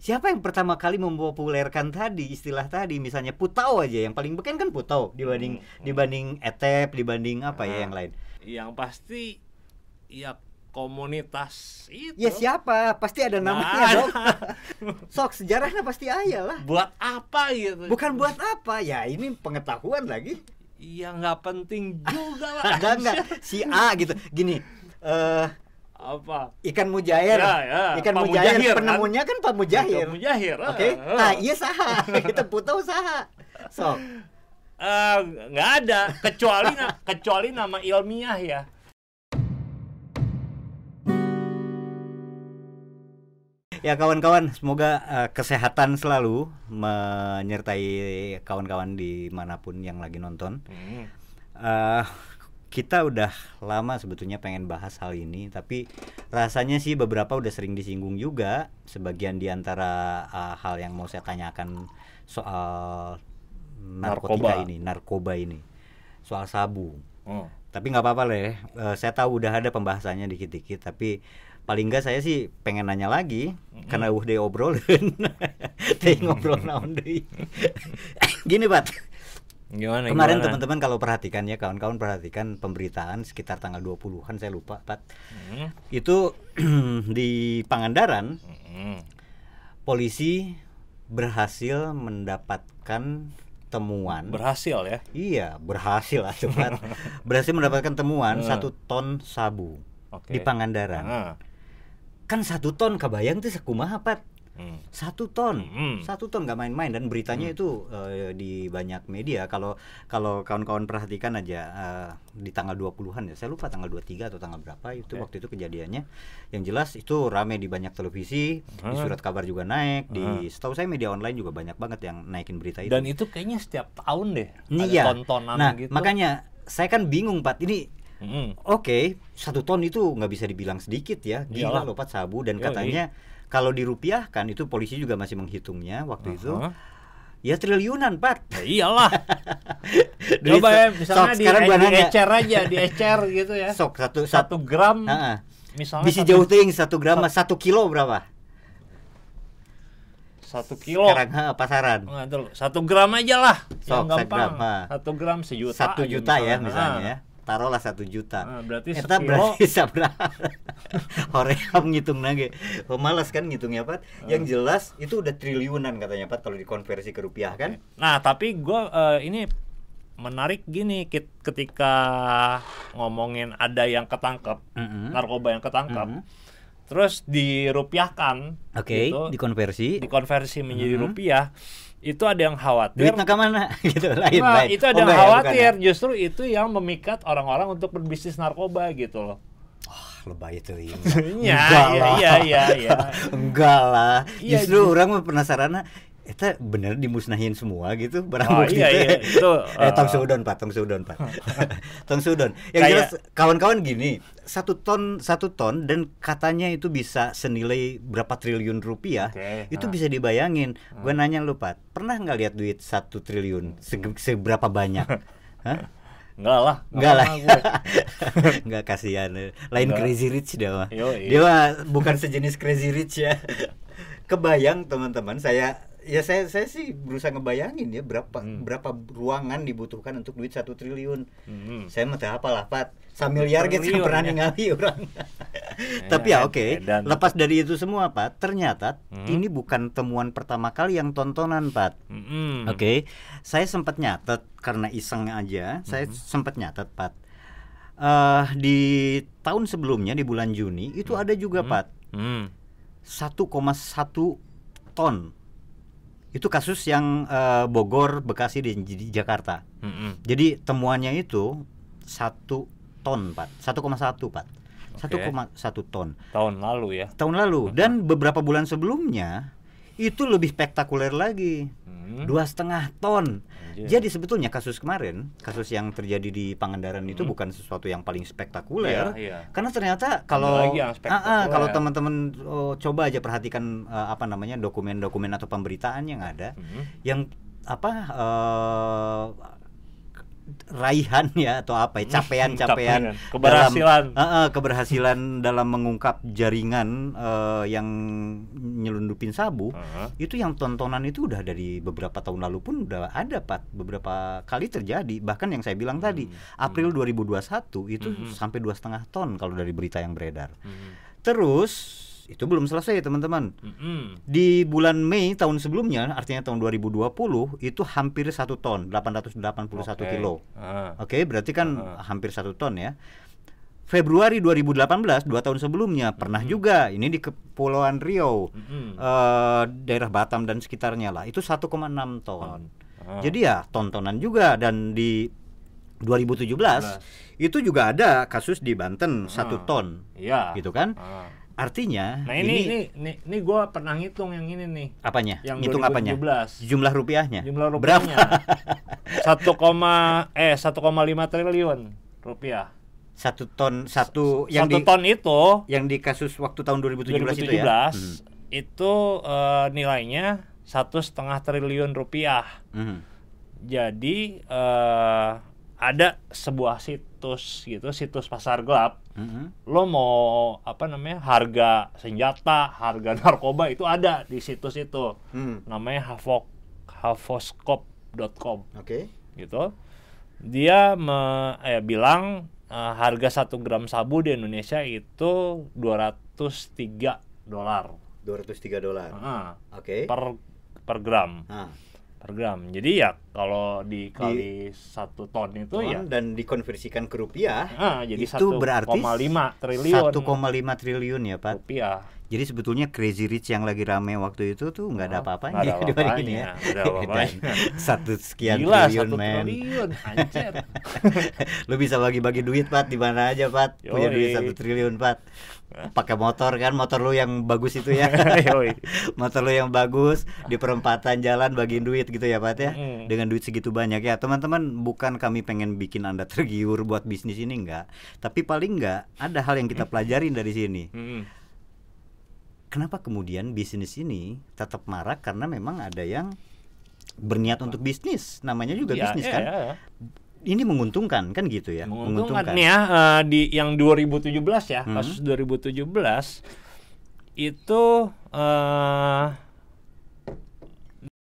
siapa yang pertama kali mempopulerkan tadi istilah tadi misalnya putau aja yang paling beken kan putau dibanding Hmm. dibanding etep dibanding apa ya Ah. yang lain Yang pasti ya komunitas itu. ya siapa pasti ada namanya ada. dong sok sejarahnya pasti ayah lah Buat apa gitu? bukan buat apa ya ini pengetahuan lagi Ya nggak penting juga lah. ada nggak si A gitu gini eh Apa? ikan mujair Ya, ya, ikan Pak mujair, Mujahir, kan? penemunya kan Pak Mujahir Ikan Mujahir. oke ah, ah. nah iya saha kita putau saha sok Eh, nggak ada kecuali na- kecuali nama ilmiah ya. Ya kawan-kawan, semoga eh, kesehatan selalu menyertai kawan-kawan di mana pun yang lagi nonton. Hmm. Eh, kita udah lama sebetulnya pengen bahas hal ini, tapi rasanya sih beberapa udah sering disinggung juga. Sebagian di antara eh, hal yang mau saya tanyakan soal narkotika Narkoba. ini, narkoba ini, soal sabu. Oh. Tapi nggak apa-apa lah ya. Eh, saya tahu udah ada pembahasannya dikit-dikit, tapi paling nggak saya sih pengen nanya lagi karena uh deh obrolin. Teh ngobrol naon deui. Gini, Pak. Gimana? Kemarin teman-teman kalau perhatikan ya kawan-kawan perhatikan pemberitaan sekitar tanggal 20-an saya lupa, Pak. Hmm. Itu di Pangandaran Hmm. polisi berhasil mendapatkan temuan Berhasil ya. Iya, berhasil lah cepat. berhasil mendapatkan temuan Hmm. satu ton sabu Oke. di Pangandaran. Ah. Kan satu ton kebayang tuh sekumaha pat? Hmm. Satu ton, Hmm. satu ton nggak main-main dan beritanya itu eh, di banyak media. Kalau kalau kawan-kawan perhatikan aja eh, di tanggal 20-an ya, saya lupa tanggal 23 atau tanggal berapa itu Oke. waktu itu kejadiannya. Yang jelas itu rame di banyak televisi, di Hmm. surat kabar juga naik, di Hmm. setahu saya media online juga banyak banget yang naikin berita itu. Dan itu kayaknya setiap tahun deh ada Iya. tontonan nah, gitu. makanya saya kan bingung Pat. Ini Hmm. Oke, satu ton itu nggak bisa dibilang sedikit ya. Gila Iyalah. loh Pat sabu dan Yoi. katanya kalau dirupiahkan itu polisi juga masih menghitungnya waktu itu. Aha. Ya triliunan Pat. Ya iyalah. Coba ya misalnya sok, di, sekarang nanya. diecer aja, diecer gitu ya. Sok satu Satu gram Heeh. misalnya Bisa satu- jauh ting satu gram mah satu kilo berapa? satu kilo. Sekarang ha, pasaran. Dulu. Satu gram aja lah, Sok, yang gampang. ha. Satu gram sejuta. Satu juta ya misalnya ya. Taruhlah satu juta. Nah, berarti Eta sekilo. berarti sabra. Hoream ngitung nage. Oh, malas kan ngitungnya Pat. Yang jelas itu udah triliunan katanya Pat kalau dikonversi ke rupiah kan. Nah, tapi gua eh, ini menarik gini ketika ngomongin ada yang ketangkep, Mm-mm. narkoba yang ketangkep, Mhm. terus dirupiahkan, Oke, gitu, dikonversi. dikonversi menjadi Mhm. rupiah, itu ada yang khawatir. Duitnya ke mana? gitu lain Nah, lain. itu ada Oh, yang ya, bukan khawatir, ya? justru itu yang memikat orang-orang untuk berbisnis narkoba gitu loh. Lebay itu. Iya, Enggak iya, lah. iya, iya, iya. Enggak lah. Iya, Justru ju- orang penasaran Eta bener dimusnahin semua gitu barang Oh, bukti iya, iya, itu, eh tong uh, sudon pak tong sudon pak tong sudon yang Kayak- jelas kawan-kawan gini satu ton satu ton dan katanya itu bisa senilai berapa triliun rupiah Oke, itu ah. bisa dibayangin gue nanya lu pak pernah nggak lihat duit satu triliun Sege- seberapa banyak Hah? Enggak lah. Enggak lah. Enggak kasihan. Lain Enggak. Crazy Rich dia mah. Dia mah bukan sejenis Crazy Rich ya. Kebayang teman-teman, saya ya saya saya sih berusaha ngebayangin ya berapa Hmm. berapa ruangan dibutuhkan untuk duit satu triliun. Hmm. Saya mah teu apalah, Pat. Samiliar gitu Triliun, pernah ya. ningali orang. Tapi ya oke, edan. lepas dari itu semua, Pat, ternyata Hmm. ini bukan temuan pertama kali yang tontonan, Pat. Mm-mm. Oke, saya sempat nyatet karena iseng aja. Saya Mhm. sempat nyatet, Pat. Eh di tahun sebelumnya di bulan Juni itu ada juga, Mhm. Pat, Hmm. 1,1 ton. Itu kasus yang eh, Bogor, Bekasi di, di Jakarta. Mm-mm. Jadi temuannya itu satu ton, Pat. 1,1, Pat. 1,1 ton Tahun lalu ya. tahun lalu dan beberapa bulan sebelumnya itu lebih spektakuler lagi Hmm. dua setengah ton. Anjir. Jadi sebetulnya kasus kemarin, kasus yang terjadi di Pangandaran itu Hmm. bukan sesuatu yang paling spektakuler. Iya, iya. Karena ternyata kalau ah, spektakuler. kalau teman-teman oh, coba aja perhatikan eh, apa namanya dokumen-dokumen atau pemberitaan yang ada, Hmm. yang apa eh, raihan ya atau apa ya capaian-capaian Capaian. Keberhasilan. dalam, Eh, eh, keberhasilan dalam mengungkap jaringan eh, yang nyelundupin sabu Heeh. itu yang tontonan itu udah dari beberapa tahun lalu pun udah ada Pat beberapa kali terjadi bahkan yang saya bilang tadi April 2021 itu sampai dua setengah ton kalau dari berita yang beredar Hmm. terus itu belum selesai teman-teman Mm-mm. di bulan Mei tahun sebelumnya artinya tahun 2020 itu hampir satu ton 881 Oke. kilo Ah. Oke, berarti kan hampir satu ton ya. Februari 2018, dua tahun sebelumnya pernah juga ini di Kepulauan Riau, Mm-mm. eh, daerah Batam dan sekitarnya lah, itu 1,6 ton. Ah. Jadi ya tontonan juga dan di 2017 itu juga ada kasus di Banten satu ton, Iya. gitu kan? Artinya Nah ini ini ini, ini gue pernah ngitung yang ini nih. apanya? Yang Ngitung apanya? 2017. Jumlah rupiahnya. Jumlah rupiahnya. Satu koma eh 1,5 triliun rupiah. Satu ton satu yang Satu di ton itu yang di kasus waktu tahun 2017, 2017 itu ya. Hmm. itu eh, nilainya satu setengah triliun rupiah. Mhm. Jadi eh, ada sebuah situs gitu, situs pasar gelap. Mhm. Lo mau apa namanya harga senjata, harga narkoba itu ada di situs itu. Hmm. Namanya havok havoscope.com Oke. gitu. Dia me, eh, bilang eh, harga 1 gram sabu di Indonesia itu 203 dolar 203 dolar. Heeh, Oke. per per gram Nah, per gram. Jadi ya kalau dikali satu ton itu ton ya dan dikonversikan ke rupiah ah, jadi itu berarti 1,5 triliun 1,5 triliun ya, Pak. rupiah. Jadi sebetulnya Crazy Rich yang lagi rame waktu itu tuh nggak ada apa-apanya ada dibanding ini ya. apa-apanya, nggak ada apa-apanya. Dan satu sekian Gila triliun, satu men. triliun anjir. Lu bisa bagi-bagi duit, Pat, di mana aja, Pat. Punya Yoi. duit satu triliun, Pat. Pakai motor kan, motor lu yang bagus itu ya. Motor lu yang bagus di perempatan jalan bagiin duit gitu ya Pat ya Mm. dengan duit segitu banyak ya teman-teman bukan kami pengen bikin anda tergiur buat bisnis ini enggak tapi paling enggak ada hal yang kita pelajarin dari sini Mm-mm. Kenapa kemudian bisnis ini tetap marak? Karena memang ada yang berniat untuk bisnis namanya juga Ya, bisnis ya, kan? ya, ya. ini menguntungkan kan gitu ya? Menguntungkan. Nih ya eh, di yang 2017 ya Hmm. kasus 2017 itu eh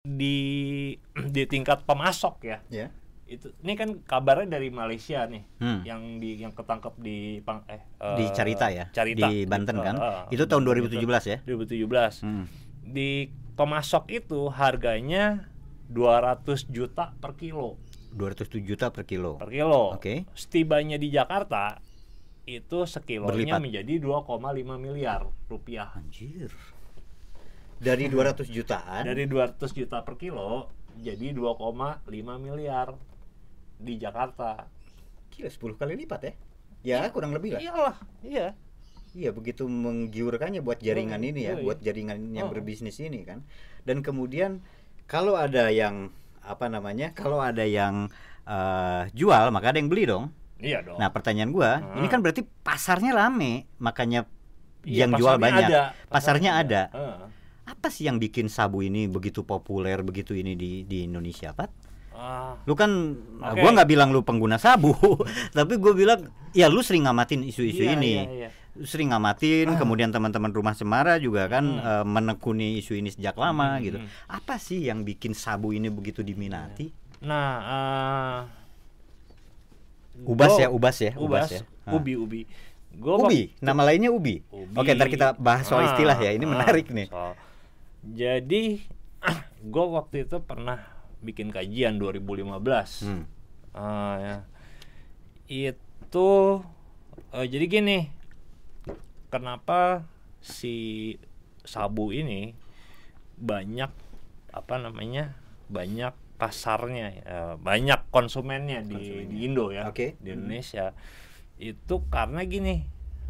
di di tingkat pemasok ya. Ya itu ini kan kabarnya dari Malaysia nih Hmm. yang di yang ketangkep di pang eh eh, di Carita ya Carita di Banten kan eh, itu tahun Banten. 2017 ya 2017 Hmm. di pemasok itu harganya 200 juta per kilo 207 juta per kilo per kilo. Oke. Setibanya di Jakarta itu sekilonya Berlipat. menjadi 2,5 miliar rupiah. anjir dari 200 jutaan Dari 200 juta per kilo jadi 2,5 miliar di Jakarta. Gila 10 kali lipat ya? Ya kurang lebih lah. Iyalah, iya. Iya begitu menggiurkannya buat jaringan Yoi, ini ya, yoi. buat jaringan yang Oh. berbisnis ini kan. Dan kemudian kalau ada yang apa namanya? Kalau ada yang eh, jual maka ada yang beli dong. Iya dong. Nah pertanyaan gua, Hmm. ini kan berarti pasarnya rame, makanya Iya, yang jual pasarnya banyak. ada, Pasarnya ada. Heeh. Apa sih yang bikin sabu ini begitu populer begitu ini di di Indonesia, Pat? Ah, Lu kan, Oke. gua nggak bilang lu pengguna sabu, tapi gua bilang, ya lu sering ngamatin isu-isu iya, ini. iya, iya. Lu sering ngamatin, kemudian teman-teman rumah Semara juga kan eh, menekuni isu ini sejak lama Hmm, gitu. hmm. Apa sih yang bikin sabu ini begitu diminati? Nah, eh, Ubas ya, ubas ya, ubas, ya. Ah. ubi, ubi. Gua Ubi, nama lainnya ubi. Ubi. Oke, ntar kita bahas soal Ah, istilah ya. Ini ah, menarik nih. soal- Jadi, gue waktu itu pernah bikin kajian 2015. Hmm. Ah, ya. Itu eh, jadi gini, kenapa si sabu ini banyak apa namanya banyak pasarnya, eh, banyak konsumennya di, Konsumennya. di Indo ya, Oke. di Indonesia. Itu karena gini,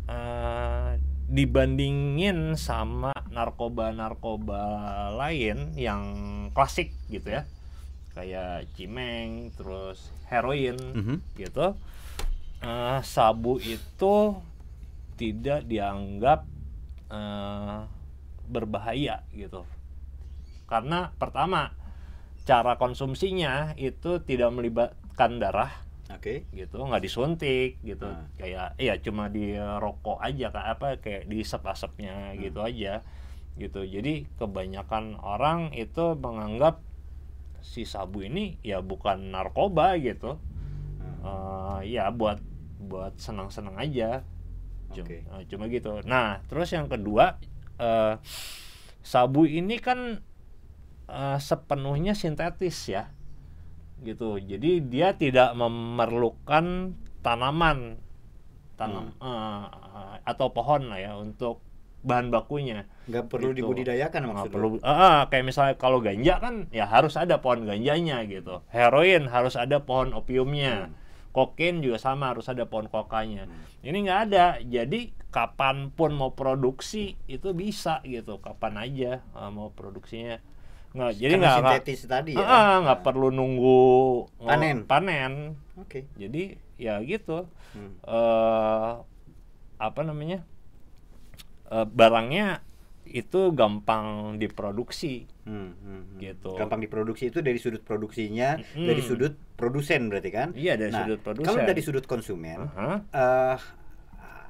eh, dibandingin sama narkoba-narkoba lain yang klasik gitu ya, kayak cimeng, terus heroin Mhm. gitu, eh, sabu itu tidak dianggap eh, berbahaya gitu, karena pertama cara konsumsinya itu tidak melibatkan darah Oke. gitu. Nggak disuntik gitu. Hmm. kayak iya cuma di rokok aja kayak apa kayak di asapnya gitu aja gitu. Jadi kebanyakan orang itu menganggap si sabu ini ya bukan narkoba gitu. Hmm. Eh, ya buat buat senang-senang aja. Cum- Oke. eh, cuma gitu. Nah terus yang kedua eh, sabu ini kan eh, sepenuhnya sintetis ya. Gitu. Jadi dia tidak memerlukan tanaman. Tanam eh, eh, atau pohon lah ya untuk bahan bakunya Nggak perlu Gitu. dibudidayakan Nggak maksudnya. perlu ah, kayak misalnya kalau ganja kan ya harus ada pohon ganjanya gitu heroin harus ada pohon opiumnya Hmm. kokain juga sama harus ada pohon kokanya Hmm. ini nggak ada jadi kapan pun mau produksi itu bisa gitu kapan aja ah, mau produksinya nggak jadi nggak nggak sintetis tadi ya. ah, ah, nggak perlu nunggu Panen. panen Oke. jadi ya gitu Hmm. eh apa namanya Eh, barangnya itu gampang diproduksi Hmm, hmm, hmm. Gitu. Gampang diproduksi itu dari sudut produksinya, Mm-mm. dari sudut produsen berarti kan? iya dari Nah, sudut produsen Kalau dari sudut konsumen, Aha. eh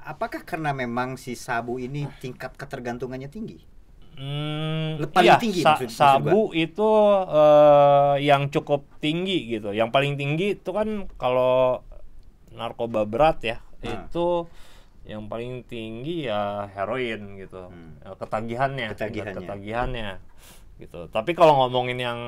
apakah karena memang si sabu ini tingkat ketergantungannya tinggi? Hmm, paling iya, tinggi sa- maksud- maksud sabu itu eh, yang cukup tinggi gitu. Yang paling tinggi itu kan kalau narkoba berat ya, Nah. itu yang paling tinggi ya heroin gitu. Hmm. Eh, Ketagihannya, Ketagihannya. ketagihannya gitu. Tapi kalau ngomongin yang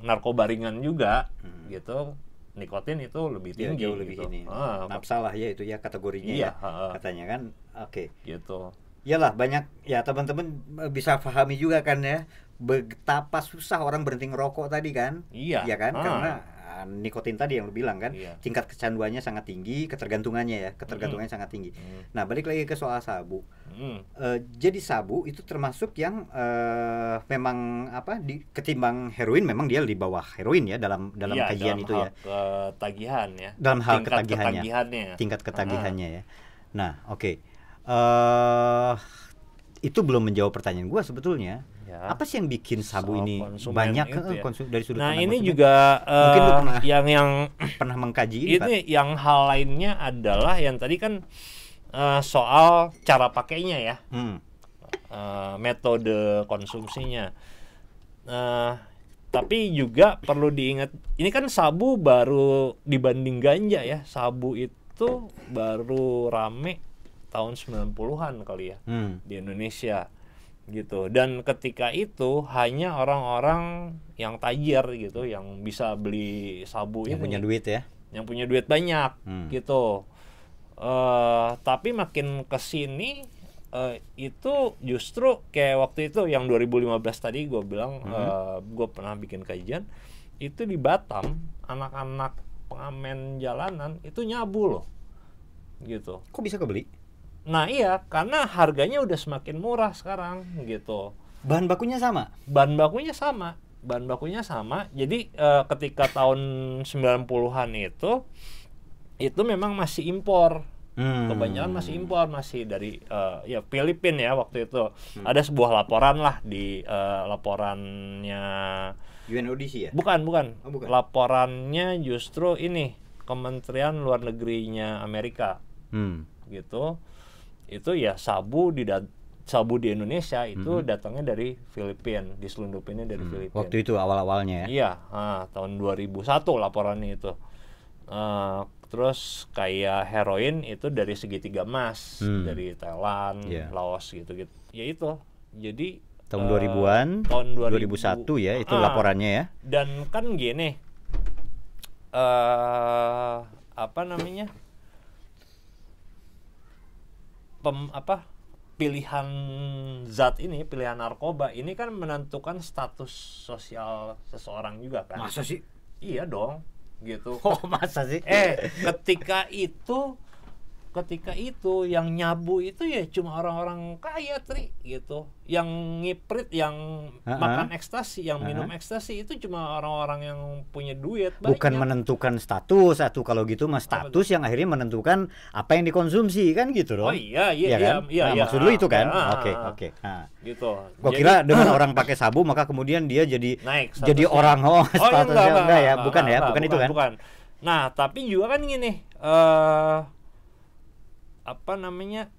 narkoba ringan juga Hmm. gitu, nikotin itu lebih Ya, tinggi jauh lebih gitu. ini. Ah, Nafsa lah ya itu ya kategorinya Iya, ya. ha-ha. Katanya kan. Oke. gitu. Iyalah banyak ya teman-teman eh, bisa pahami juga kan ya betapa susah orang berhenti ngerokok tadi kan? Iya. Iya kan? Ah. Karena nikotin tadi yang lu bilang kan, Iya. tingkat kecanduannya sangat tinggi, ketergantungannya ya, ketergantungannya sangat tinggi. Hmm. Nah, balik lagi ke soal sabu. Hmm. Eh, jadi sabu itu termasuk yang eh, memang apa di ketimbang heroin memang dia di bawah heroin ya dalam dalam Iya, kajian dalam itu hal ya Ketagihan ya. dalam hal Tingkat ketagihannya ketagihannya. tingkat ketagihannya ya nah oke eh itu belum menjawab pertanyaan gua sebetulnya Ya. apa sih yang bikin sabu Soal ini banyak itu eh, ya. konsum dari sudut Nah pandang ini konsumen? juga Mungkin lu pernah- yang yang pernah mengkaji ini, Pak? ini yang hal lainnya adalah yang tadi kan eh, soal cara pakainya ya, Hmm. eh, metode konsumsinya. Eh, tapi juga perlu diingat, ini kan sabu baru dibanding ganja ya, sabu itu baru rame tahun 90-an kali ya Hmm. di Indonesia gitu. Dan ketika itu hanya orang-orang yang tajir gitu yang bisa beli sabu yang ini. punya duit ya? Yang punya duit banyak Hmm. gitu. Eh tapi makin ke sini eh, itu justru kayak waktu itu yang 2015 tadi gue bilang Hmm. gue pernah bikin kajian itu di Batam anak-anak pengamen jalanan itu nyabu loh gitu. Kok bisa kebeli Nah iya, karena harganya udah semakin murah sekarang gitu. bahan bakunya sama Bahan bakunya sama, bahan bakunya sama. Jadi eh, ketika tahun 90-an itu itu memang masih impor. Hmm. Kebanyakan masih impor, masih dari eh, ya Filipina ya waktu itu. Ada sebuah laporan lah di eh, laporannya UNODC ya bukan, bukan. Oh, bukan. Laporannya justru ini Kementerian Luar Negerinya Amerika hmm. gitu itu ya sabu di sabu di Indonesia itu datangnya dari Filipina diselundupinnya dari Filipina. Hmm. waktu itu awal awalnya ya? Iya ah, tahun 2001 laporannya itu. Eh, terus kayak heroin itu dari segitiga emas Hmm. dari Thailand Iya. Laos gitu gitu ya itu jadi tahun eh, 2000-an tahun 2000 2001 ya itu Ah, laporannya ya? dan kan gini eh apa namanya pem apa pilihan zat ini pilihan narkoba ini kan menentukan status sosial seseorang juga kan? Masa sih? Iya dong gitu. Oh masa sih? Eh ketika itu ketika itu yang nyabu itu ya cuma orang-orang kaya tri gitu. Yang ngiprit yang Ha-ha. makan ekstasi yang minum Ha-ha. ekstasi itu cuma orang-orang yang punya duit banyak. bukan menentukan status atau kalau gitu mas. Status yang akhirnya menentukan apa yang dikonsumsi kan gitu loh oh iya iya Iya iya kan? iya, Nah, iya. maksud lu itu kan? Ah, oke ah, oke. Nah, gitu. Gua Jadi- kira dengan orang pakai sabu maka kemudian dia jadi naik jadi orang. Oh Oh, iya, statusnya. enggak, ya bukan ya enggak, bukan, itu kan? bukan. Nah, tapi juga kan gini, eh apa namanya?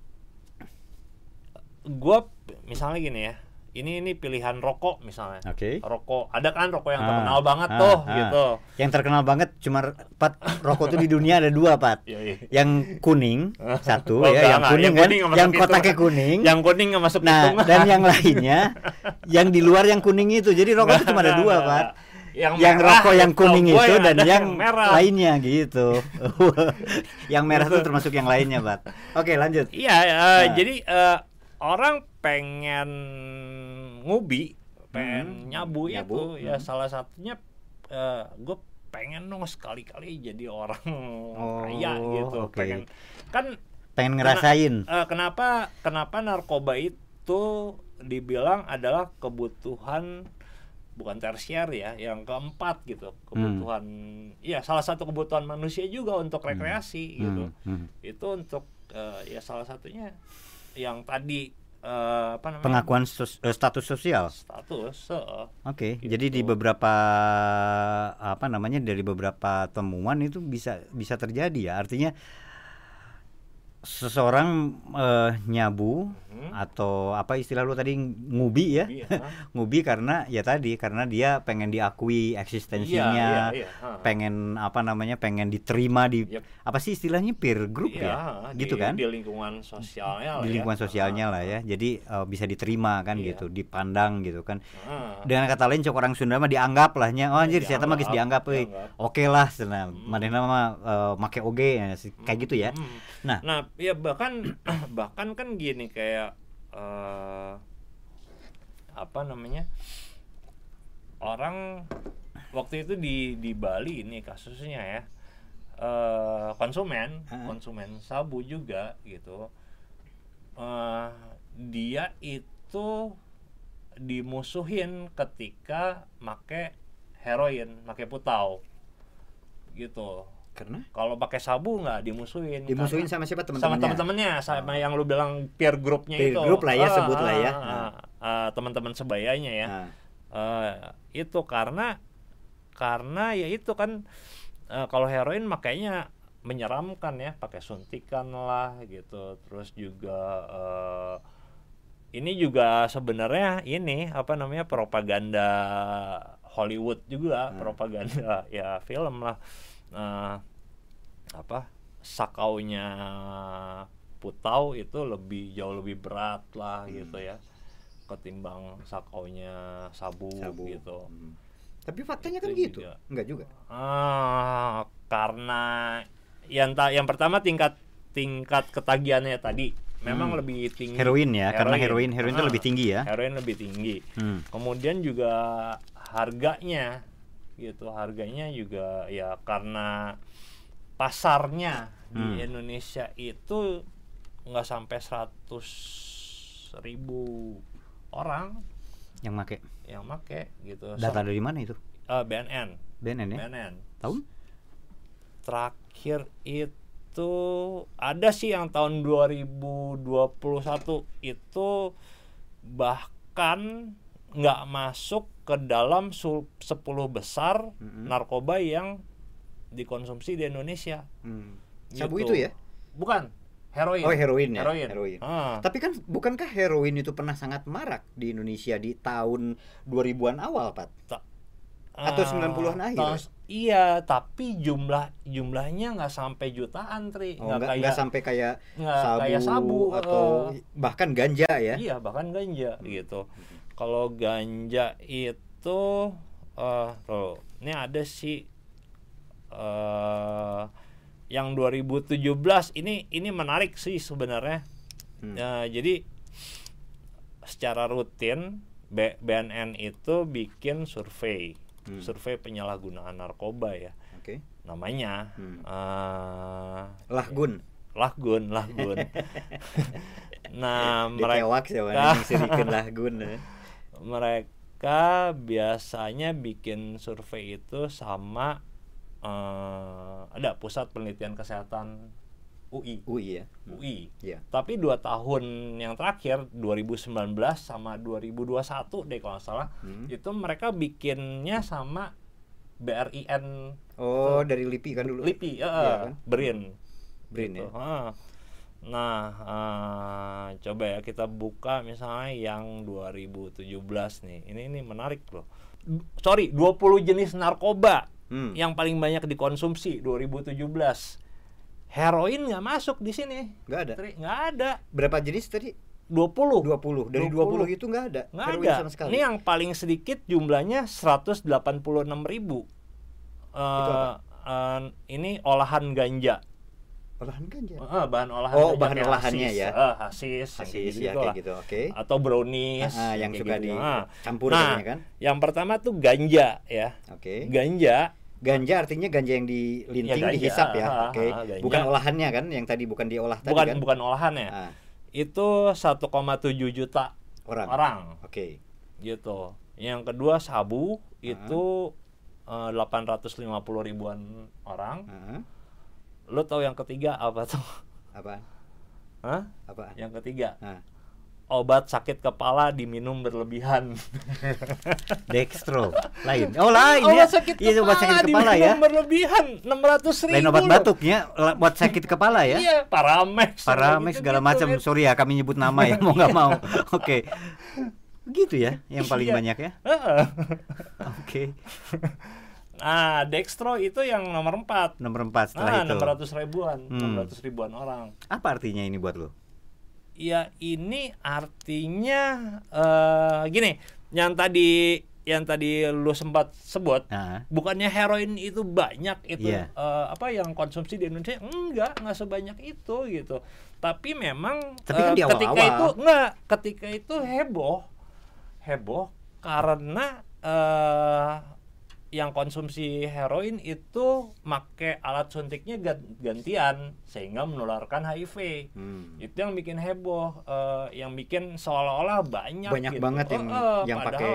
Gua misalnya gini ya. Ini ini pilihan rokok misalnya. Oke. Rokok, ada kan rokok yang Ah, terkenal banget ah, tuh ah. gitu. Yang terkenal banget cuma Pat rokok tuh di dunia ada dua Pat. Iya, iya. Yang kuning satu Oh, ya, enggak, yang kuning Yang kan, kuning yang kotaknya kuning. Yang kuning nggak masuk Nah, hitungan. dan yang lainnya yang di luar yang kuning itu. Jadi rokok itu cuma ada dua, nggak. Yang, Yang merah, rokok yang kuning itu dan ada yang merah. lainnya gitu. yang merah itu termasuk yang lainnya, Pak. Oke, lanjut. Iya, eh, Nah. jadi eh, orang pengen ngubi, pengen Hmm, nyabu, nyabu, itu ya hmm. salah satunya gue pengen dong sekali-kali jadi orang Oh, kaya gitu. oke. Pengen kan Pengen ngerasain. eh, kenapa kenapa narkoba itu dibilang adalah kebutuhan bukan tersier ya, yang keempat gitu. Kebutuhan ya salah satu kebutuhan manusia juga untuk rekreasi gitu Hmm, hmm. itu untuk eh, ya salah satunya yang tadi eh, apa namanya Pengakuan sos- eh, status sosial. status eh, Oke, Gitu. jadi di beberapa apa namanya dari beberapa temuan itu bisa bisa terjadi ya. Artinya seseorang eh, nyabu Hmm. atau apa istilah lu tadi ngubi ya? ngubi karena ya tadi karena dia pengen diakui eksistensinya, iya, iya, ha. pengen apa namanya pengen diterima di Yep. apa sih istilahnya peer group Iya, ya, di- gitu kan? di lingkungan sosialnya lah Di ya. lingkungan sosialnya Ah, lah ya, jadi eh, bisa diterima kan Iya. gitu, dipandang gitu kan. dengan kata lain cok orang Sunda mah dianggap lahnya oh Ya, anjir siapa mah geus dianggap euy oke lah cenah Hmm. manehna mah eh, make oge ya, kayak gitu ya Hmm. Nah. nah ya bahkan bahkan kan gini kayak eh, apa namanya orang waktu itu di di Bali ini kasusnya ya eh, konsumen konsumen sabu juga gitu Eh, dia itu dimusuhin ketika make heroin make putau gitu karena? Kalau pakai sabu nggak dimusuhin dimusuhin karena- sama siapa? Sama teman-temannya teman-temannya sama yang lu bilang peer groupnya Peer itu. group lah ya, sebut lah ya. ah, ah, teman-teman sebayanya ya. Nah, Eh, itu karena karena ya itu kan eh, kalau heroin makanya menyeramkan ya pakai suntikan lah gitu. Terus juga eh, ini juga sebenarnya ini apa namanya propaganda Hollywood juga Hmm. propaganda ya film lah Eh, apa sakaunya putau itu lebih jauh lebih berat lah Hmm. gitu ya ketimbang sakaunya sabu, sabu gitu Hmm. tapi faktanya Itu kan gitu juga. enggak juga ah karena yang ta yang pertama tingkat tingkat ketagihannya tadi memang Hmm. lebih tinggi heroin ya karena heroin heroin itu Ah, lebih tinggi ya heroin lebih tinggi Hmm. kemudian juga harganya gitu. Harganya juga ya karena pasarnya di Hmm. Indonesia itu nggak sampai 100 ribu orang yang make? yang make gitu. Data dari mana itu? Eh, BNN BNN ya? BNN tahun? Terakhir itu ada sih yang tahun 2021 itu bahkan nggak masuk ke dalam sul- 10 besar Mm-mm. narkoba yang dikonsumsi di Indonesia. Hmm. sabu Gitu. itu ya Bukan, heroin. oh heroin ya Heroin. Ah. Tapi kan bukankah heroin itu pernah sangat marak di Indonesia di tahun 2000-an awal, Pak? Atau Ah, 90-an akhir Iya, tapi jumlah jumlahnya nggak sampai jutaan, Tri. Oh, Nggak kayak sampai kayak nggak sabu, kayak sabu atau eh. bahkan ganja ya. Iya, bahkan ganja gitu. Kalau ganja itu eh tuh, ini ada sih eh yang 2017 ini ini menarik sih sebenarnya. Hmm. Eh, jadi secara rutin B- BNN itu bikin survei. Hmm. Survei penyalahgunaan narkoba ya. Oke. Namanya Hmm. eh, Lahgun. Lahgun, Lahgun. nah, mereka lahgun. mereka biasanya bikin survei itu sama eh, ada pusat penelitian kesehatan UI UI ya. UI Iya. tapi dua tahun yang terakhir 2019 sama 2021 deh kalau nggak salah Hmm. itu mereka bikinnya sama BRIN Oh, dari LIPI kan dulu. LIPI, ya, Iya kan? BRIN. Brin ya. Gitu. Ah. Nah, eh, coba ya kita buka misalnya yang 2017 nih. Ini ini menarik loh. D- Sorry, 20 jenis narkoba Hmm. yang paling banyak dikonsumsi 2017. Heroin nggak masuk di sini. Nggak ada. Nggak ada. Berapa jenis tadi? 20. 20. Dari 20, itu nggak ada. Nggak ada. sama sekali. Ini yang paling sedikit jumlahnya 186 ribu. Eh, apa? eh, ini olahan ganja. Olahan ganja. Eh, bahan olahan Oh, ganja bahan olahannya hasis. ya. Eh, hasis, Hasis kayak ya kayak lah. gitu. Oke. Atau brownies ah, yang suka gitu. di Nah, nah, kan. Yang pertama tuh ganja ya. Oke. Ganja Ganja artinya ganja yang dilinting, Ya, ganja. dihisap ya. Ah, Oke. ah, ganja. Bukan olahannya kan yang tadi bukan diolah tadi bukan kan. bukan olahannya. Ah, Itu 1,7 juta orang. orang Oke. gitu. Yang kedua sabu Ah. itu eh, 850 ribuan orang. Ah, Lo tau yang ketiga apa tuh? apa? Hah? Apa? Yang ketiga Nah, obat sakit kepala diminum berlebihan. dextro. Lain. Oh, lain obat ya. sakit kepala, obat sakit kepala ya. diminum berlebihan 600 ribu. Lain obat batuknya, buat sakit kepala ya. Iya, paramex. Paramex segala macam. Gitu, Sorry ya, kami nyebut nama ya, mau nggak mau. Oke. Gitu ya, yang paling Iya. banyak ya. Oke. Nah, dextro itu yang nomor 4. Nomor 4 setelah Nah, itu. 600 ribuan, Hmm. 600 ribuan orang. Apa artinya ini buat lo? Ya, ini artinya eh gini, yang tadi yang tadi lu sempat sebut Nah, bukannya heroin itu banyak itu Iya. eh, apa yang konsumsi di Indonesia enggak enggak sebanyak itu gitu tapi memang Tapi kan eh, di ketika itu enggak ketika itu heboh heboh karena eh yang konsumsi heroin itu make alat suntiknya gan- gantian sehingga menularkan HIV hmm. itu yang bikin heboh eh, yang bikin seolah-olah banyak banyak gitu. banget yang Eh, eh, yang pakai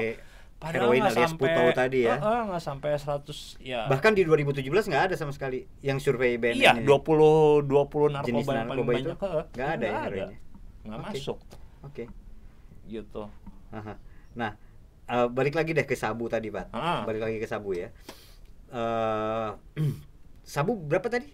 Padahal heroin alias sampai- putau tadi ya. Eh, eh, nggak sampai 100 ya. Bahkan di 2017 nggak ada sama sekali yang survei BNN iya, ini. 20 20 narkoba Jenis yang paling narkoba itu banyak. eh, nggak ada ya heroinnya? Nggak Oke. masuk Oke. gitu. Aha. Nah, eh, balik lagi deh ke sabu tadi, Pak. Ah. Balik lagi ke sabu ya. Eh sabu berapa tadi?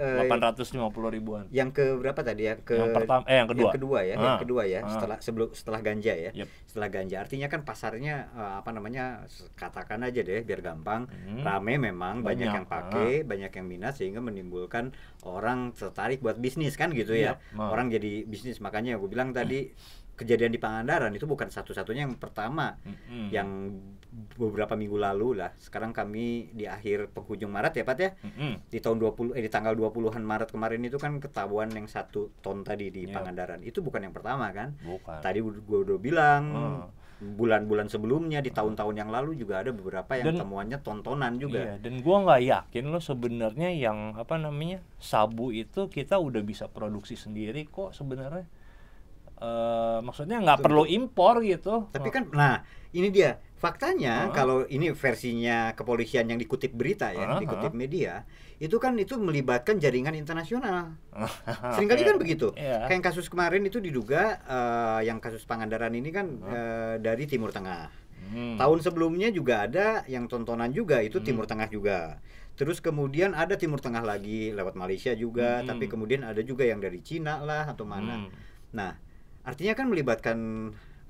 Eh, 850 ribuan. yang ke berapa tadi ya? Ke Yang pertama eh yang kedua. Yang kedua ya, yang Ah. kedua ya, Ah. setelah sebelum setelah ganja ya. Yep. Setelah ganja artinya kan pasarnya eh, apa namanya? katakan aja deh biar gampang. Hmm. Rame memang banyak, Banyak, yang pakai, banyak yang minat sehingga menimbulkan orang tertarik buat bisnis kan gitu ya. Yep. Ah. Orang jadi bisnis makanya gue bilang tadi kejadian di Pangandaran itu bukan satu-satunya yang pertama Mm-mm. yang beberapa minggu lalu lah. Sekarang kami di akhir penghujung Maret ya, Pak ya. Mm-mm. Di tahun 20 eh di tanggal 20-an Maret kemarin itu kan ketahuan yang satu ton tadi di Iya. Pangandaran. Itu bukan yang pertama kan. Bukan. Tadi gue udah bilang Oh. bulan-bulan sebelumnya di tahun-tahun yang lalu juga ada beberapa yang Dan- temuannya tontonan juga. Iya, dan gua nggak yakin loh sebenarnya yang apa namanya sabu itu kita udah bisa produksi sendiri kok sebenarnya. Eh maksudnya nggak perlu impor gitu. Tapi kan nah, ini dia faktanya Ah. kalau ini versinya kepolisian yang dikutip berita ya, Ah, dikutip ah. media, itu kan itu melibatkan jaringan internasional. Seringkali kan begitu. Iya. Kayak yang kasus kemarin itu diduga eh, yang kasus Pangandaran ini kan eh, dari Timur Tengah. Hmm. Tahun sebelumnya juga ada yang tontonan juga itu Hmm. Timur Tengah juga. Terus kemudian ada Timur Tengah lagi lewat Malaysia juga, Hmm. tapi kemudian ada juga yang dari Cina lah atau mana. Hmm. Nah, artinya kan melibatkan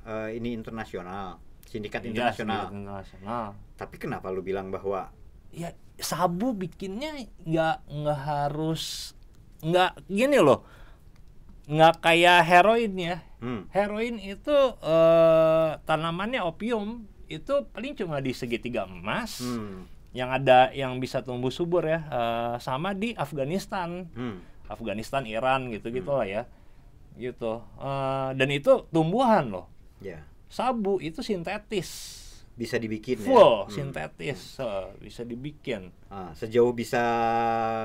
eh, ini internasional, sindikat internasional. sindikat internasional. Tapi kenapa lu bilang bahwa Ya sabu bikinnya nggak nggak harus nggak gini loh. Nggak kayak heroin ya. Hmm, heroin itu eh, tanamannya opium. Itu paling cuma di segitiga emas hmm, yang ada yang bisa tumbuh subur ya. Eh, sama di Afghanistan. Hmm, Afghanistan Iran gitu gitulah ya gitu Eh, dan itu tumbuhan loh ya sabu itu sintetis bisa dibikin ya. full Hmm. sintetis eh, bisa dibikin Ah, sejauh bisa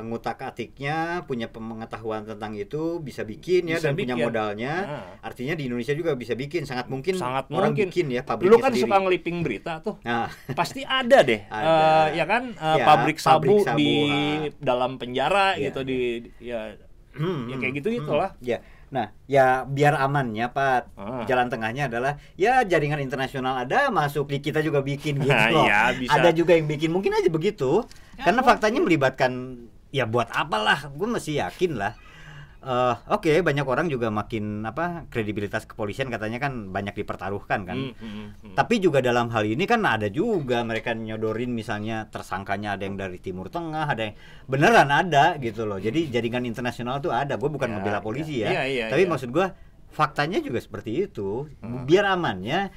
ngutak atiknya, punya pengetahuan tentang itu, bisa bikin ya Bisa dan punya bikin. modalnya. Nah. Artinya di Indonesia juga bisa bikin, sangat mungkin sangat orang mungkin bikin ya lu pabriknya kan sendiri. suka ngeliping berita tuh Nah, pasti ada deh Ada. Eh, ya kan eh, Ya, pabrik pabrik sabu, sabu, di ah. dalam penjara Iya, gitu di ya hmm, ya hmm, kayak gitu hmm. gitulah Ya. Nah, ya biar amannya Pak, Ah. jalan tengahnya adalah ya jaringan internasional ada masuk di kita juga bikin gitu loh. iya, bisa. Ada juga yang bikin mungkin aja begitu. Ya, Karena mungkin. faktanya melibatkan ya buat apalah, gue masih yakin lah. Eh, Oke, banyak orang juga makin apa kredibilitas kepolisian katanya kan banyak dipertaruhkan kan. Hmm, hmm. Tapi juga dalam hal ini kan ada juga mereka nyodorin misalnya tersangkanya ada yang dari Timur Tengah, ada yang beneran ada gitu loh. Jadi jaringan internasional tuh ada. Gue bukan Ya, membela polisi ya. ya. Iya, iya, Tapi iya. maksud gue faktanya juga seperti itu. Hmm. Biar amannya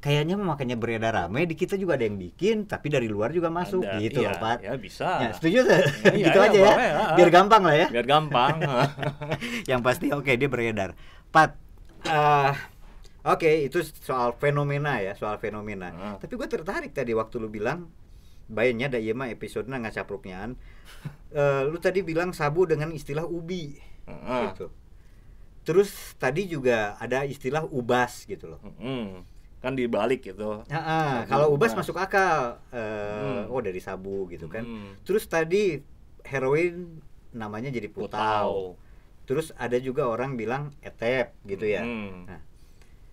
kayaknya makanya beredar rame di kita juga ada yang bikin tapi dari luar juga masuk Ada, gitu iya, loh, Pat. Ya bisa. Ya, setuju? Iya, gitu iya, aja ya. ah. Biar gampang lah ya. Biar gampang. yang pasti oke dia beredar. Pat, eh, oke itu soal fenomena ya, soal fenomena. Ah. Tapi gue tertarik tadi waktu lu bilang, bayarnya ada iya mah episode ngacapruknyaan. Eh, lu tadi bilang sabu dengan istilah ubi, Heeh. gitu. Terus tadi juga ada istilah ubas gitu loh. Hmm, kan dibalik gitu. Ah, ah, Sabu kalau ubas ubas. masuk akal, Eh, Hmm. oh dari sabu gitu kan. Hmm. Terus tadi heroin namanya jadi putau. Putau. Terus ada juga orang bilang etep gitu ya. Hmm. Nah,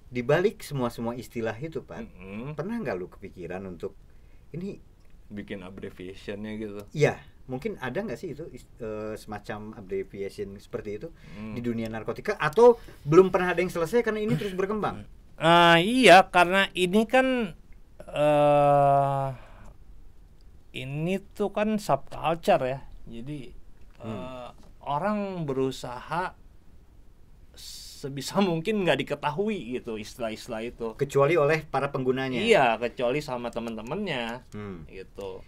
di balik semua semua istilah itu, Pak, Hmm. pernah nggak lu kepikiran untuk ini? Bikin abbreviationnya gitu. Ya, mungkin ada nggak sih itu eh, semacam abbreviation seperti itu Hmm. di dunia narkotika atau belum pernah ada yang selesai karena ini terus berkembang? Ah, iya, karena ini kan eh ini tuh kan subculture ya. Jadi eh, orang berusaha sebisa mungkin nggak diketahui gitu istilah-istilah itu. Kecuali oleh para penggunanya. Iya, kecuali sama temen-temennya Hmm. gitu.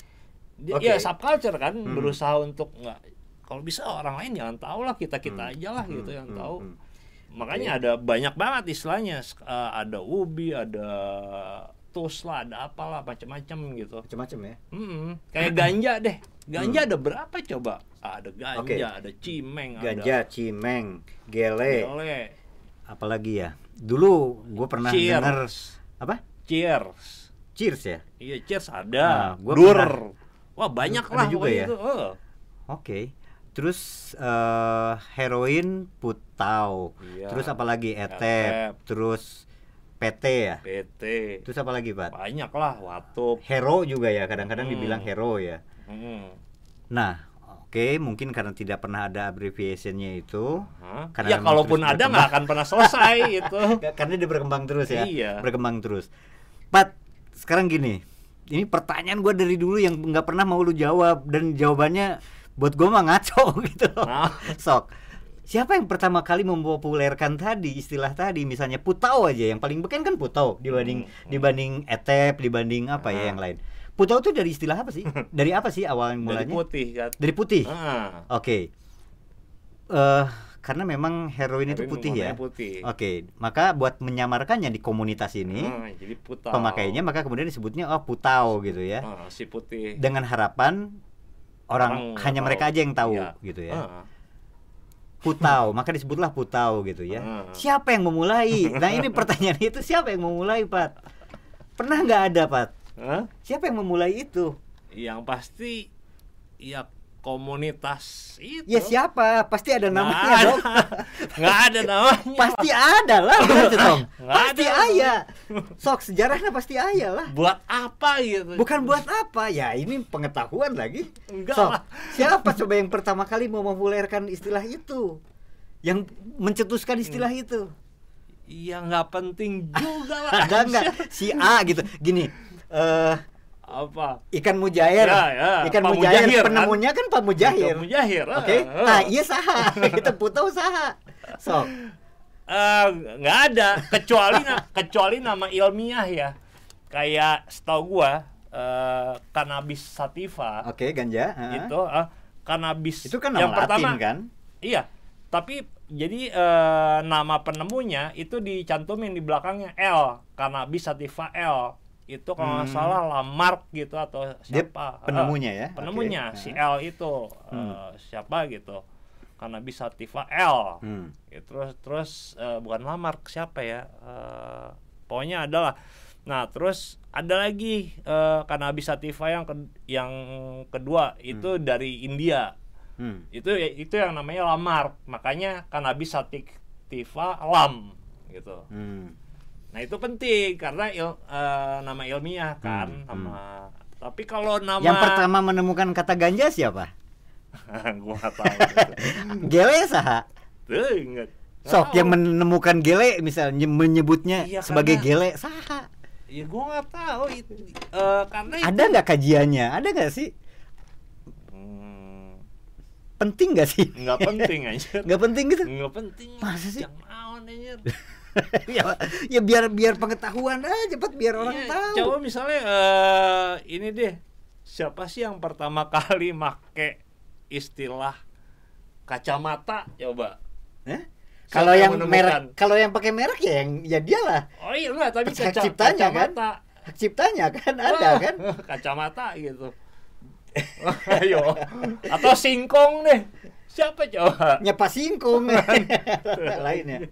Dia, Oke. Ya subculture kan Hmm. berusaha untuk nggak kalau bisa orang lain jangan tahu lah kita kita Hmm. aja lah Hmm, gitu yang hmm, tahu. hmm. Makanya ada banyak banget istilahnya. Eh, ada ubi, ada tus lah, ada apalah macam-macam gitu. Macam-macam ya. Hmm, kayak ganja deh. Ganja ada berapa coba? Ada ganja, Hmm. Oke. ada cimeng, Ganja, cimeng, ada gele, gele, apalagi ya. Dulu gue pernah cheers, dengar apa? cheers. Cheers ya. Iya, cheers Nah, ada. gua Dur. pernah- Wah, banyak lah juga ya? itu. Eh. Oke. Terus eh, heroin putau. Iya. Terus apalagi etep. Etep. Terus PT ya. PT. Terus apa lagi, Pak? Banyak lah, watup. Hero juga ya, kadang-kadang Hmm. dibilang hero ya. Hmm. Nah, oke, mungkin karena tidak pernah ada abbreviationnya itu, Hah? Karena Ya kalaupun ada nggak akan pernah selesai itu. Karena dia berkembang terus ya. Iya. Berkembang terus. Pat, sekarang gini, ini pertanyaan gue dari dulu yang nggak pernah mau lu jawab dan jawabannya buat gue mah ngaco gitu loh. Nah. Sok. Siapa yang pertama kali mempopulerkan tadi istilah tadi misalnya putau aja yang paling beken kan putau dibanding Hmm. dibanding etep dibanding apa ya Ah. yang lain. Putau itu dari istilah apa sih? Dari apa sih awal Dari mulanya? putih kan. Dari putih. Ah. Oke. Eh karena memang heroin itu Heroin putih ya. putih. Oke, maka buat menyamarkannya di komunitas ini Ah, jadi putau. pemakainya maka kemudian disebutnya oh putau gitu ya. Si putih. Dengan harapan orang, Orang hanya tahu. mereka aja yang tahu Iya. gitu ya. Ah. Putau, maka disebutlah putau gitu ya. Ah. Siapa yang memulai? Nah, ini pertanyaan itu siapa yang memulai, Pat? Pernah nggak ada, Pat? Hah? Siapa yang memulai itu? Yang pasti ya komunitas itu. Ya siapa? Pasti ada Nggak namanya ada. dong. Nggak ada namanya. pasti ada lah, Tom. Nggak Pasti ada. aya. Sok sejarahnya pasti aya lah. Buat apa gitu? Bukan buat apa ya ini pengetahuan lagi. Enggak Sok, lah. siapa coba yang pertama kali mau mempopulerkan istilah itu? Yang mencetuskan istilah Hmm. itu? Ya nggak penting juga lah. Ada nggak si A gitu? Gini, eh Apa? ikan mujair, Ya, ya, ikan Pak mujair, Mujahir, kan? penemunya kan Pak Mujahir. Pak Mujahir. Oke, ah, nah ah. iya saha, kita putau saha. Sok, Eh, nggak ada kecuali na- kecuali nama ilmiah ya kayak setahu gua eh, cannabis sativa oke ganja. ha. itu eh, cannabis itu kan nama yang Latin pertama kan? iya tapi jadi eh, nama penemunya itu dicantumin di belakangnya L cannabis sativa L itu kalau nggak Hmm. salah Lamarck gitu atau Dia siapa penemunya ya? Eh, penemunya Oke. si L itu eh, Hmm. siapa gitu cannabis sativa L Hmm. Ya, terus terus eh, bukan Lamarck siapa ya Eh, pokoknya adalah nah terus ada lagi eh, cannabis sativa yang ke- yang kedua itu dari India Hmm. itu itu yang namanya Lamarck makanya cannabis sativa tiva lam gitu. Hmm. Nah itu penting karena il, eh, nama ilmiah kan Hmm, nama. Tapi kalau nama Yang pertama menemukan kata ganja siapa? gua nggak tahu. Gele saha? Tuh, Sok tahu. yang menemukan gele misalnya menyebutnya Iya, sebagai karena- gele saha? Ya gua nggak tahu itu. Eh, karena itu- Ada nggak kajiannya? Ada nggak sih? Hmm, Penting nggak sih? nggak penting aja. Nggak penting gitu? Nggak penting. Masa sih? Jangan anjir. ya, ya biar biar pengetahuan aja cepat biar orang Iya, tahu. Coba misalnya eh, ini deh, siapa sih yang pertama kali make istilah kacamata? Coba. Eh? Kalau yang merek, kalau yang pakai merek ya yang ya dialah Oh iya enggak, tapi kaca, ciptanya, kan? kacamata. hak ciptanya kan ada kan. kacamata gitu. Ayo. Atau singkong deh. Siapa coba? Nyapa singkong lainnya.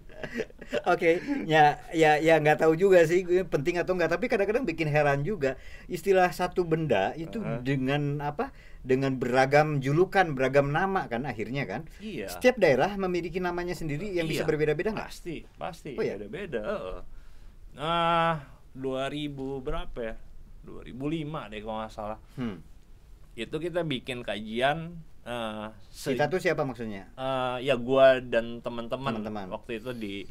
Oke, ya ya ya nggak tahu juga sih penting atau enggak tapi kadang-kadang bikin heran juga istilah satu benda itu Heeh. dengan apa? Dengan beragam julukan, beragam nama kan akhirnya kan. Iya. Setiap daerah memiliki namanya sendiri yang bisa Iya, berbeda-beda nggak? Pasti, pasti. Oh iya? Beda-beda. Nah, 2000 berapa ya? 2005 deh kalau nggak salah. Hmm. Itu kita bikin kajian eh, se- Kita tuh siapa maksudnya? eh, ya gua dan teman-teman waktu itu di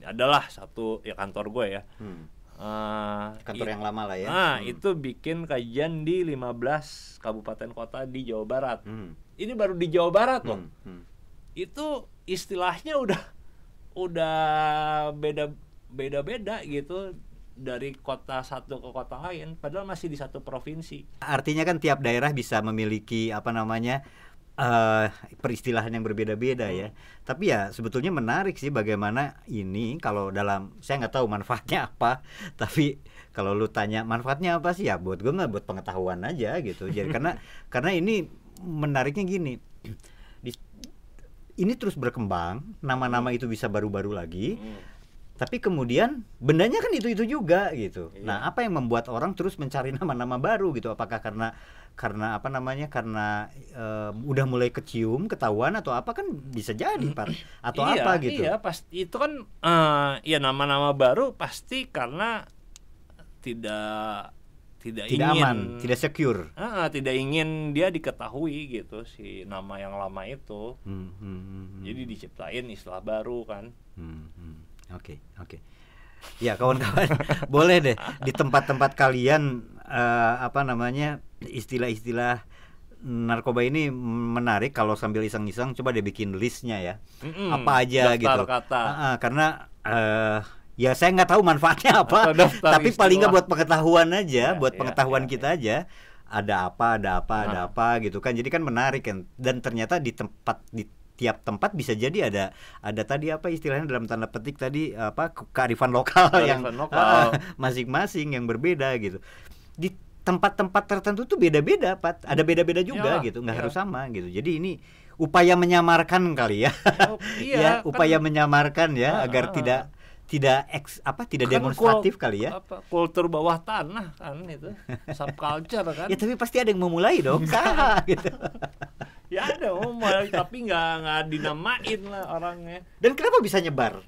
adalah satu ya kantor gue ya. Hmm. Eh, Kantor yang lama lah ya. Nah, Hmm. itu bikin kajian di 15 kabupaten kota di Jawa Barat. Hmm. Ini baru di Jawa Barat loh. Hmm. Hmm. Itu istilahnya udah udah beda beda-beda gitu dari kota satu ke kota lain padahal masih di satu provinsi. Artinya kan tiap daerah bisa memiliki apa namanya eh peristilahan yang berbeda-beda ya. Tapi ya sebetulnya menarik sih bagaimana ini kalau dalam saya nggak tahu manfaatnya apa, tapi kalau lu tanya manfaatnya apa sih ya buat gue nggak buat pengetahuan aja gitu. Jadi karena karena ini menariknya gini. Di- ini terus berkembang, nama-nama itu bisa baru-baru lagi. Hmm. Tapi kemudian bendanya kan itu-itu juga gitu. Iya. Nah, apa yang membuat orang terus mencari nama-nama baru gitu? Apakah karena karena apa namanya? Karena eh, udah mulai kecium, ketahuan atau apa kan bisa jadi, Pak. Atau Iya, apa gitu. Iya, pasti itu kan eh ya nama-nama baru pasti karena tidak tidak, Tidak ingin aman, tidak secure. Ah, tidak ingin dia diketahui gitu si nama yang lama itu. Hmm, hmm, hmm, hmm. Jadi diciptain istilah baru kan. Hmm, hmm. Oke, oke. Ya, kawan-kawan, boleh deh di tempat-tempat kalian eh, apa namanya? istilah-istilah narkoba ini menarik kalau sambil iseng-iseng coba deh bikin listnya ya. Mm-mm, apa aja gitu. kata. Ah, karena eh, ya saya nggak tahu manfaatnya apa, daftar tapi paling nggak istilah. buat pengetahuan aja, Ya, buat ya, pengetahuan ya, kita aja. Ada apa, ada apa, ada Nah. apa gitu kan. Jadi kan menarik kan. Dan ternyata di tempat di tiap tempat bisa jadi ada ada tadi apa istilahnya dalam tanda petik tadi apa ke- kearifan lokal yang Kearifan lokal. ah, masing-masing yang berbeda gitu. Di tempat-tempat tertentu tuh beda-beda, Pat. Ada beda-beda juga Iyalah, gitu, nggak iya. harus sama gitu. Jadi ini upaya menyamarkan kali ya. Oh, ya, kan- upaya menyamarkan ya Ah, agar ah, tidak tidak eks apa tidak kan demonstratif kul- kali ya. Apa, kultur bawah tanah kan itu. Subculture kan. Ya tapi pasti ada yang memulai dong. Gitu. Ya ada mulai, tapi nggak nggak dinamain lah orangnya. Dan kenapa bisa nyebar?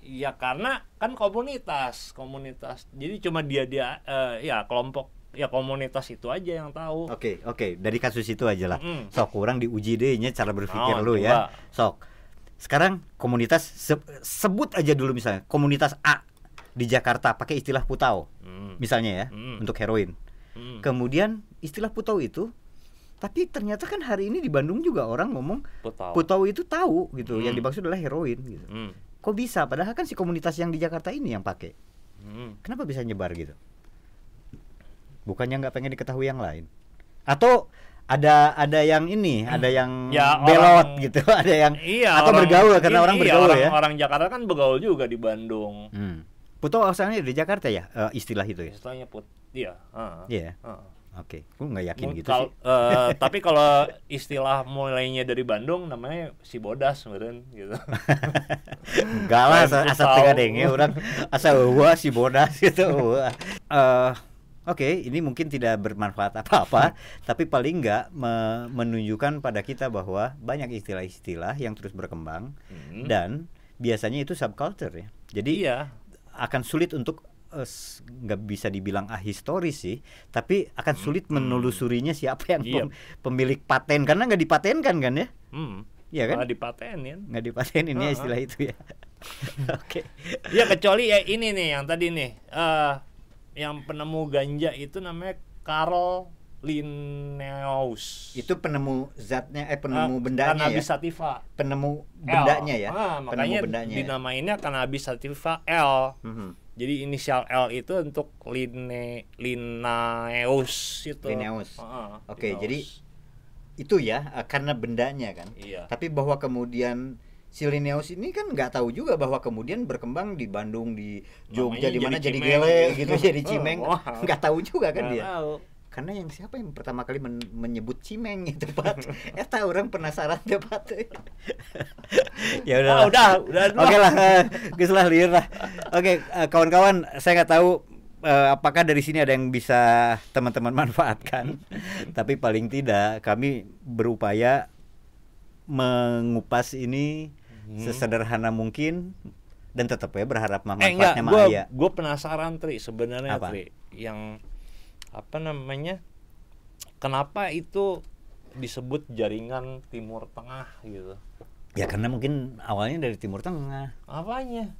Ya karena kan komunitas, komunitas. Jadi cuma dia dia eh, ya kelompok ya komunitas itu aja yang tahu. Oke, oke, dari kasus itu aja lah. Mm. Sok kurang diuji deh nya cara berpikir Oh, lu ya. Sok. Sekarang komunitas se- sebut aja dulu misalnya komunitas A di Jakarta pakai istilah putau Hmm. misalnya ya Mm. untuk heroin. Hmm. Kemudian istilah putau itu tapi ternyata kan hari ini di Bandung juga orang ngomong Putau. putau itu tahu gitu. Yang Hmm. dimaksud adalah heroin gitu. Hmm. Kok bisa padahal kan si komunitas yang di Jakarta ini yang pakai. Hmm. Kenapa bisa nyebar gitu? Bukannya nggak pengen diketahui yang lain? Atau ada ada yang ini, ada yang Ya, belot orang- gitu, ada yang Iya. atau bergaul karena iya, orang iya, bergaul orang, ya. Orang Jakarta kan bergaul juga di Bandung. Hmm. Putu asalnya dari Jakarta ya eh, istilah itu ya. Istilahnya put. Iya. heeh. Iya. Heeh. Oke, gue nggak yakin Mung- gitu kal- sih. eh, tapi kalau istilah mulainya dari Bandung namanya si bodas meren gitu. Enggak lah, asal, asal tengah denge orang asal gua si bodas gitu. Eh, Oke, ini mungkin tidak bermanfaat apa-apa, tapi paling nggak me- menunjukkan pada kita bahwa banyak istilah-istilah yang terus berkembang Hmm. dan biasanya itu subculture ya. Jadi Iya. akan sulit untuk eh, nggak bisa dibilang ahistoris sih, tapi akan sulit menelusurinya siapa yang Iya. pem- pemilik paten karena nggak dipatenkan kan ya? Hmm. Iya kan? Malah dipatenin. Nggak dipatenin ya Ah. istilah itu ya. Oke. Ya kecuali ya ini nih yang tadi nih eh yang penemu ganja itu namanya Carl Linnaeus. Itu penemu zatnya eh penemu Eh, bendanya ya. Cannabis sativa. Penemu L. bendanya ya. Ah, penemu makanya bendanya. ya. dinamainnya cannabis sativa L. Mhm. Jadi inisial L itu untuk Linne Linnaeus itu. Linnaeus. Ah, Oke, Linnaeus. jadi Itu ya eh, karena bendanya kan. Iya. Tapi bahwa kemudian si Linnaeus ini kan nggak tahu juga bahwa kemudian berkembang di Bandung di Jogja di mana jadi jadi gele gitu jadi cimeng nggak tahu juga kan Nggak dia tahu. Karena yang siapa yang pertama kali men- menyebut cimeng itu Pak eh tahu orang penasaran deh Pak ya udah Ah, udah, udah, oke lah eh, geus lah liur lah. Oke eh, kawan-kawan saya nggak tahu eh, apakah dari sini ada yang bisa teman-teman manfaatkan. Tapi paling tidak kami berupaya mengupas ini Hmm. sesederhana mungkin dan tetap ya berharap Eh enggak, manfaatnya mah gue gue penasaran Tri sebenarnya Apa? Tri yang apa namanya kenapa itu disebut jaringan Timur Tengah gitu Ya karena mungkin awalnya dari Timur Tengah. apanya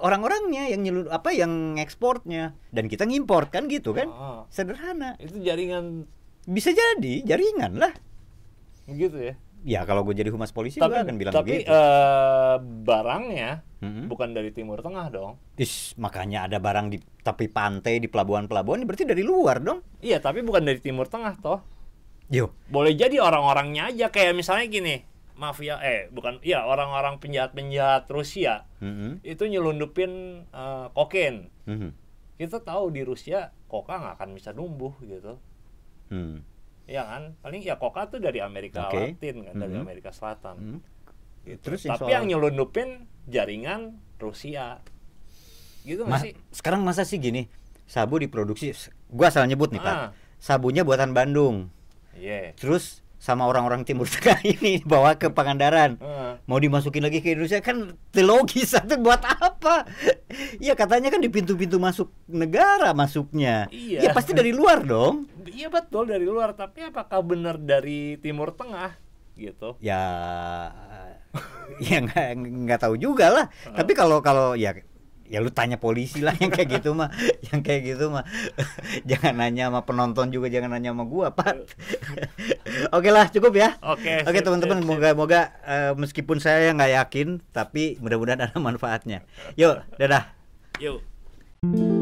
Orang-orangnya yang nyelur apa yang ekspornya dan kita ngimport kan gitu kan. Ah, Sederhana. itu jaringan Bisa jadi jaringan lah. gitu ya Ya kalau gue jadi humas polisi tapi gue akan bilang tapi begitu. eh, barangnya Mm-mm. bukan dari Timur Tengah dong Is, makanya ada barang di tepi pantai di pelabuhan-pelabuhan berarti dari luar dong. iya tapi bukan dari Timur Tengah toh Yo. boleh jadi orang-orangnya aja kayak misalnya gini mafia eh bukan iya orang-orang penjahat-penjahat Rusia Mm-mm. itu nyelundupin eh, kokain Mhm. kita tahu di Rusia koka nggak akan bisa numbuh gitu Hmm. Ya kan paling ya koka tuh dari Amerika Oke. Latin kan dari Mhm. Amerika Selatan Hmm. Gitu. Terus yang tapi soal- yang nyelundupin jaringan Rusia gitu Ma- sih sekarang masa sih gini sabu diproduksi gua asal nyebut nih Ah. pak sabunya buatan Bandung iya terus sama orang-orang Timur Tengah ini bawa ke Pangandaran. Ah. mau dimasukin lagi ke Indonesia kan logis itu buat apa? Ya katanya kan di pintu-pintu masuk negara masuknya. Iya. ya pasti dari luar dong. Iya betul dari luar. Tapi apakah benar dari Timur Tengah? Gitu. Ya ya nggak nggak tahu juga lah. Tapi kalau kalau ya ya lu tanya polisi lah yang kayak gitu mah yang kayak gitu mah. Jangan nanya sama penonton juga jangan nanya sama gua pak. Oke lah cukup ya. Oke, oke sip, teman-teman moga moga eh, meskipun saya nggak yakin tapi mudah-mudahan ada manfaatnya. Yuk dadah. Yuk